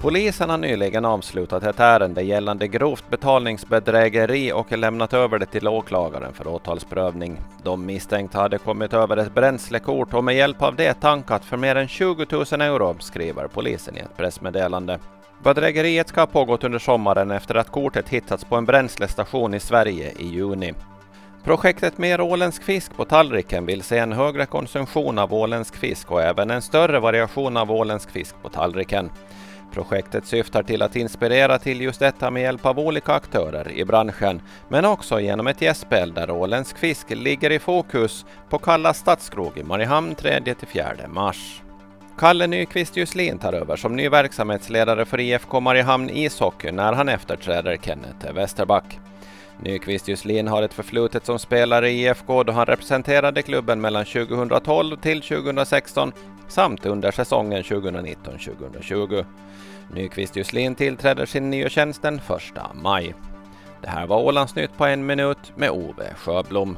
Polisen har nyligen avslutat ett ärende gällande grovt betalningsbedrägeri och lämnat över det till åklagaren för åtalsprövning. De misstänkta hade kommit över ett bränslekort och med hjälp av det tankat för mer än 20 000 euro, skriver polisen i ett pressmeddelande. Bedrägeriet ska ha pågått under sommaren efter att kortet hittats på en bränslestation i Sverige i juni. Projektet Mer åländsk fisk på tallriken vill se en högre konsumtion av åländsk fisk och även en större variation av åländsk fisk på tallriken. Projektet syftar till att inspirera till just detta med hjälp av olika aktörer i branschen, men också genom ett gästspel där åländsk fisk ligger i fokus på Kalla stadskrog i Mariehamn 3-4 mars. Kalle Nyqvist Juslin tar över som ny verksamhetsledare för IFK Mariehamn ishockey när han efterträder Kenneth Westerback. Nyqvist Juslin har ett förflutet som spelare i IFK då han representerade klubben mellan 2012 till 2016 samt under säsongen 2019-2020. Nyqvist Juslin tillträder sin nya tjänst den 1 maj. Det här var Ålandsnytt på en minut med Ove Sjöblom.